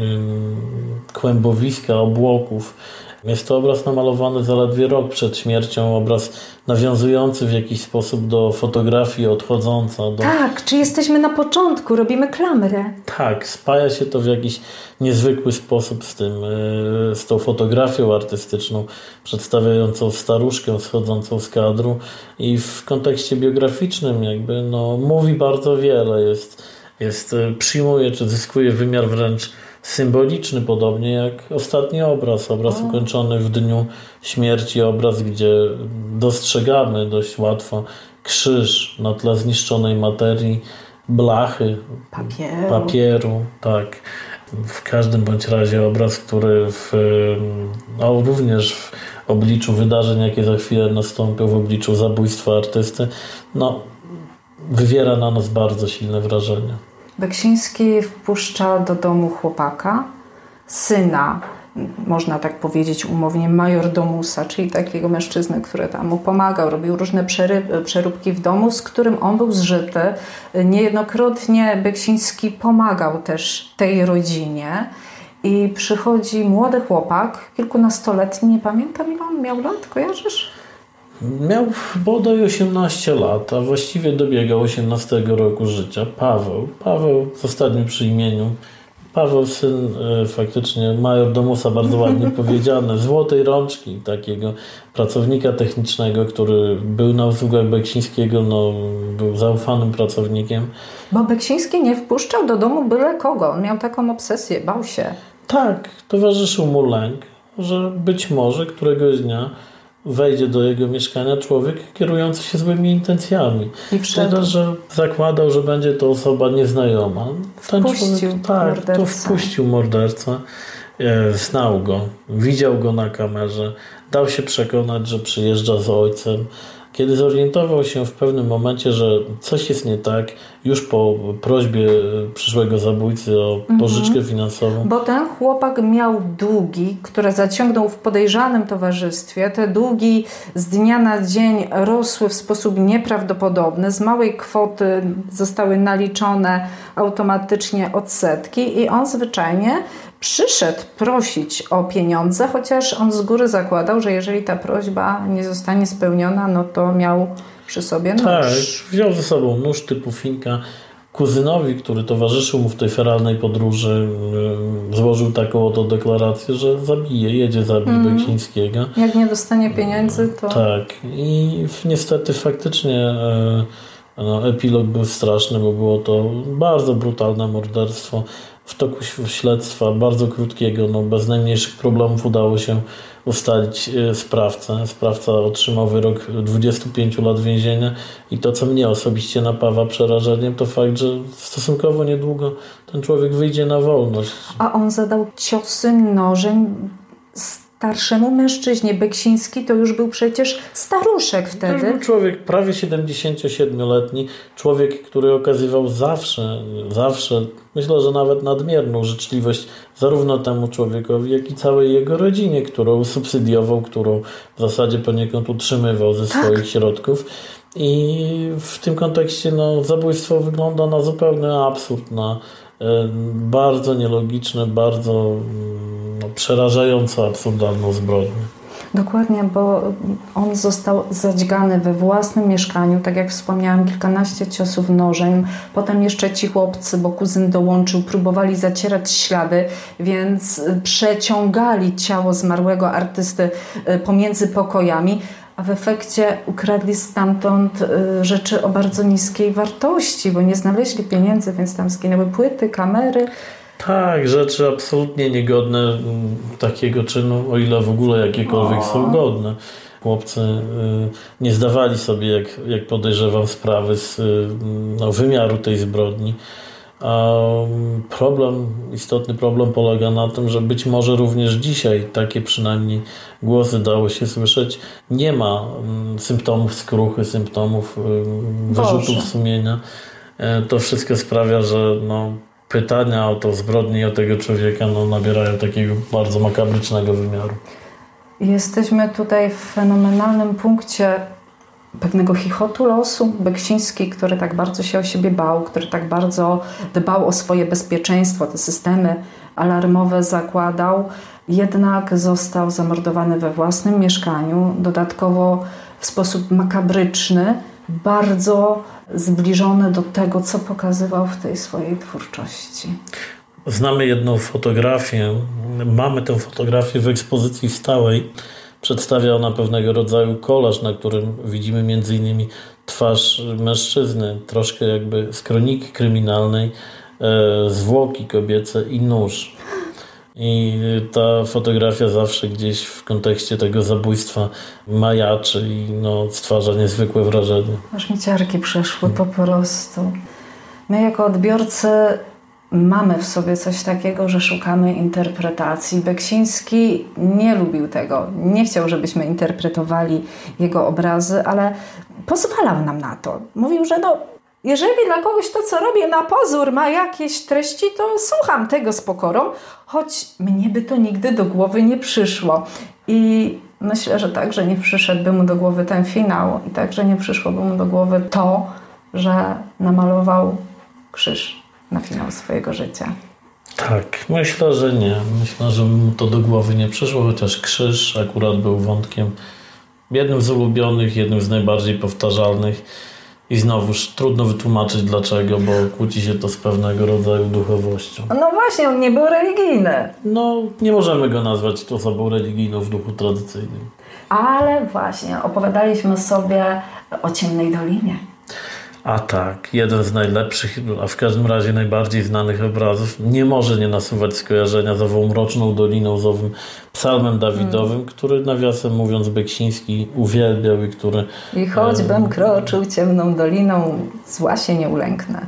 kłębowiska, obłoków. Jest to obraz namalowany zaledwie rok przed śmiercią, obraz nawiązujący w jakiś sposób do fotografii odchodząca. Do...
Tak, czy jesteśmy na początku, robimy klamrę.
Tak, spaja się to w jakiś niezwykły sposób z tym, e, z tą fotografią artystyczną przedstawiającą staruszkę schodzącą z kadru i w kontekście biograficznym jakby no, mówi bardzo wiele, jest, jest e, przyjmuje czy zyskuje wymiar wręcz symboliczny, podobnie jak ostatni obraz, obraz o. ukończony w dniu śmierci, obraz, gdzie dostrzegamy dość łatwo krzyż na tle zniszczonej materii, blachy,
papieru,
papieru tak. W każdym bądź razie obraz, który w, również w obliczu wydarzeń, jakie za chwilę nastąpią, w obliczu zabójstwa artysty, no, wywiera na nas bardzo silne wrażenie.
Beksiński wpuszcza do domu chłopaka, syna, można tak powiedzieć umownie, majordomusa, czyli takiego mężczyzny, który tam mu pomagał, robił różne przeróbki w domu, z którym on był zżyty. Niejednokrotnie Beksiński pomagał też tej rodzinie. I przychodzi młody chłopak, kilkunastoletni, nie pamiętam ile on miał lat, kojarzysz?
Miał bodaj 18 lat, a właściwie dobiegał 18 roku życia. Paweł. Paweł z ostatnim przy imieniu. Paweł, syn e, faktycznie major domusa, bardzo ładnie powiedziane, złotej rączki takiego pracownika technicznego, który był na usługach Beksińskiego, no, był zaufanym pracownikiem.
Bo Beksiński nie wpuszczał do domu byle kogo, on miał taką obsesję, bał się.
Tak, towarzyszył mu lęk, że być może któregoś dnia wejdzie do jego mieszkania człowiek kierujący się złymi intencjami. I wtedy, że zakładał, że będzie to osoba nieznajoma.
Ten wpuścił człowiek, tak, mordercę.
to wpuścił mordercę. E, znał go, widział go na kamerze, dał się przekonać, że przyjeżdża z ojcem. Kiedy zorientował się w pewnym momencie, że coś jest nie tak, już po prośbie przyszłego zabójcy o mhm. pożyczkę finansową.
Bo ten chłopak miał długi, które zaciągnął w podejrzanym towarzystwie. Te długi z dnia na dzień rosły w sposób nieprawdopodobny. Z małej kwoty zostały naliczone automatycznie odsetki i on zwyczajnie przyszedł prosić o pieniądze, chociaż on z góry zakładał, że jeżeli ta prośba nie zostanie spełniona, no to miał przy sobie nóż.
Tak, wziął ze sobą nóż typu finka. Kuzynowi, który towarzyszył mu w tej feralnej podróży, złożył taką oto deklarację, że zabije, jedzie zabić mm. Beksińskiego.
Jak nie dostanie pieniędzy, to...
Tak. I niestety faktycznie yy, no, epilog był straszny, bo było to bardzo brutalne morderstwo w toku śledztwa, bardzo krótkiego, no bez najmniejszych problemów udało się ustalić e, sprawcę. Sprawca otrzymał wyrok 25 lat więzienia i to, co mnie osobiście napawa przerażeniem, to fakt, że stosunkowo niedługo ten człowiek wyjdzie na wolność.
A on zadał ciosy nożem starszemu mężczyźnie. Beksiński to już był przecież staruszek wtedy. To
był człowiek prawie 77-letni, człowiek, który okazywał zawsze, zawsze, myślę, że nawet nadmierną życzliwość zarówno temu człowiekowi, jak i całej jego rodzinie, którą subsydiował, którą w zasadzie poniekąd utrzymywał ze tak. swoich środków. I w tym kontekście no, zabójstwo wygląda na zupełny absurd, na e, bardzo nielogiczne, bardzo mm, no, przerażająco absurdalną zbrodnię.
Dokładnie, bo on został zadźgany we własnym mieszkaniu, tak jak wspomniałam, kilkanaście ciosów nożem. Potem jeszcze ci chłopcy, bo kuzyn dołączył, próbowali zacierać ślady, więc przeciągali ciało zmarłego artysty e, pomiędzy pokojami a w efekcie ukradli stamtąd y, rzeczy o bardzo niskiej wartości, bo nie znaleźli pieniędzy, więc tam zginęły płyty, kamery.
Tak, rzeczy absolutnie niegodne takiego czynu, o ile w ogóle jakiekolwiek o. są godne. Chłopcy y, nie zdawali sobie, jak, jak podejrzewam, sprawy z y, no, wymiaru tej zbrodni. A problem, istotny problem polega na tym, że być może również dzisiaj takie przynajmniej głosy dało się słyszeć. Nie ma symptomów skruchy, symptomów wyrzutów sumienia. E, to wszystko sprawia, że no, pytania o to zbrodnię o tego człowieka no, nabierają takiego bardzo makabrycznego wymiaru.
Jesteśmy tutaj w fenomenalnym punkcie pewnego chichotu losu. Beksiński, który tak bardzo się o siebie bał, który tak bardzo dbał o swoje bezpieczeństwo, te systemy alarmowe zakładał, jednak został zamordowany we własnym mieszkaniu, dodatkowo w sposób makabryczny, bardzo zbliżony do tego, co pokazywał w tej swojej twórczości.
Znamy jedną fotografię, mamy tę fotografię w ekspozycji stałej Przedstawia ona pewnego rodzaju kolaż, na którym widzimy m.in. twarz mężczyzny, troszkę jakby z kroniki kryminalnej, e, zwłoki kobiece i nóż. I ta fotografia zawsze gdzieś w kontekście tego zabójstwa majaczy i no, stwarza niezwykłe wrażenie.
Aż mi ciarki przeszły po prostu. My jako odbiorcy mamy w sobie coś takiego, że szukamy interpretacji. Beksiński nie lubił tego. Nie chciał, żebyśmy interpretowali jego obrazy, ale pozwalał nam na to. Mówił, że no, jeżeli dla kogoś to, co robię na pozór, ma jakieś treści, to słucham tego z pokorą, choć mnie by to nigdy do głowy nie przyszło. I myślę, że także nie przyszedłby mu do głowy ten finał, i także nie przyszłoby mu do głowy to, że namalował krzyż na finał swojego życia?
Tak, myślę, że nie. Myślę, że mu to do głowy nie przyszło, chociaż krzyż akurat był wątkiem jednym z ulubionych, jednym z najbardziej powtarzalnych. I znowuż trudno wytłumaczyć dlaczego, bo kłóci się to z pewnego rodzaju duchowością.
No właśnie, on nie był religijny.
No, nie możemy go nazwać osobą religijną w duchu tradycyjnym.
Ale właśnie, opowiadaliśmy sobie o ciemnej dolinie.
A tak, jeden z najlepszych, a w każdym razie najbardziej znanych obrazów nie może nie nasuwać skojarzenia z ową mroczną doliną, z owym psalmem Dawidowym, hmm. który nawiasem mówiąc Beksiński uwielbiał i który...
I choćbym e... kroczył ciemną doliną, zła się nie ulęknę.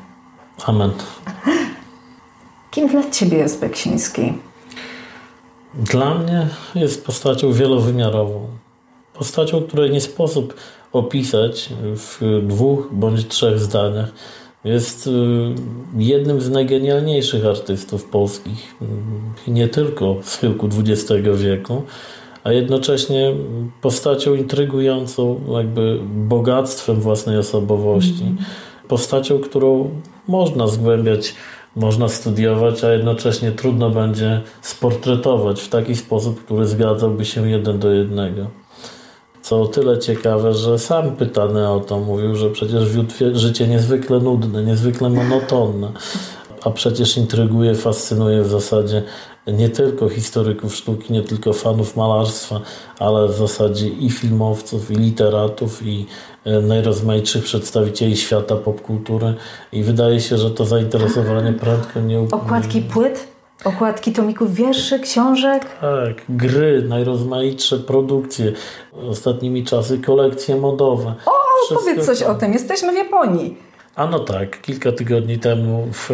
Amen.
Kim dla Ciebie jest Beksiński?
Dla mnie jest postacią wielowymiarową. Postacią, której nie sposób opisać w dwóch bądź trzech zdaniach. Jest y, jednym z najgenialniejszych artystów polskich, y, nie tylko z chyłku XX wieku, a jednocześnie postacią intrygującą, jakby bogactwem własnej osobowości. Mm. Postacią, którą można zgłębiać, można studiować, a jednocześnie trudno będzie sportretować w taki sposób, który zgadzałby się jeden do jednego. Co o tyle ciekawe, że sam pytany o to mówił, że przecież wiódł życie niezwykle nudne, niezwykle monotonne, a przecież intryguje, fascynuje w zasadzie nie tylko historyków sztuki, nie tylko fanów malarstwa, ale w zasadzie i filmowców, i literatów, i e, najrozmaitszych przedstawicieli świata popkultury. I wydaje się, że to zainteresowanie prędko nie.
Okładki płyt? Okładki tomików wierszy, książek?
Tak, gry, najrozmaitsze produkcje, ostatnimi czasy kolekcje modowe.
O, Wszystko powiedz coś to... o tym, jesteśmy w Japonii.
A no tak, kilka tygodni temu w,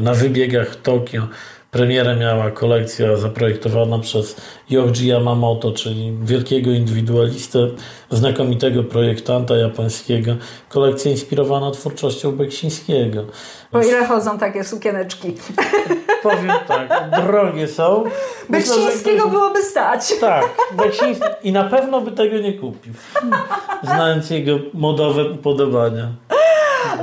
na wybiegach Tokio premierę miała kolekcja zaprojektowana przez Yoji Yamamoto, czyli wielkiego indywidualistę, znakomitego projektanta japońskiego. Kolekcja inspirowana twórczością Beksińskiego.
Po ile chodzą takie sukieneczki?
Powiem tak, drogie są.
Beksińskiego ktoś... byłoby stać.
Tak, Beksiński i na pewno by tego nie kupił, znając jego modowe upodobania.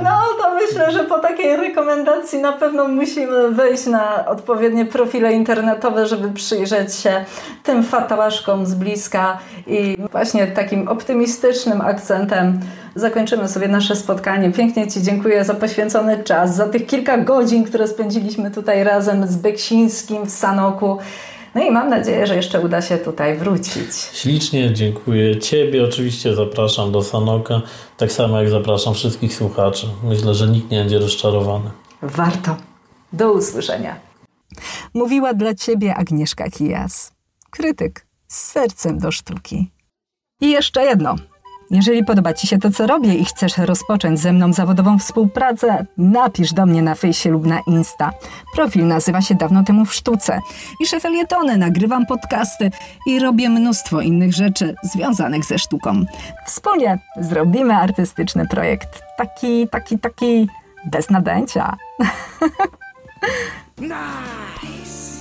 No to myślę, że po takiej rekomendacji na pewno musimy wejść na odpowiednie profile internetowe, żeby przyjrzeć się tym fatałaszkom z bliska i właśnie takim optymistycznym akcentem zakończymy sobie nasze spotkanie. Pięknie Ci dziękuję za poświęcony czas, za tych kilka godzin, które spędziliśmy tutaj razem z Beksińskim w Sanoku. No i mam nadzieję, że jeszcze uda się tutaj wrócić.
Ślicznie dziękuję Ciebie. Oczywiście zapraszam do Sanoka, tak samo jak zapraszam wszystkich słuchaczy. Myślę, że nikt nie będzie rozczarowany.
Warto. Do usłyszenia. Mówiła dla Ciebie Agnieszka Kijas, krytyk z sercem do sztuki. I jeszcze jedno. Jeżeli podoba Ci się to, co robię i chcesz rozpocząć ze mną zawodową współpracę, napisz do mnie na fejsie lub na Insta. Profil nazywa się Dawno temu w sztuce. Piszę felietony, nagrywam podcasty i robię mnóstwo innych rzeczy związanych ze sztuką. Wspólnie zrobimy artystyczny projekt. Taki, taki, taki bez nadęcia. nice!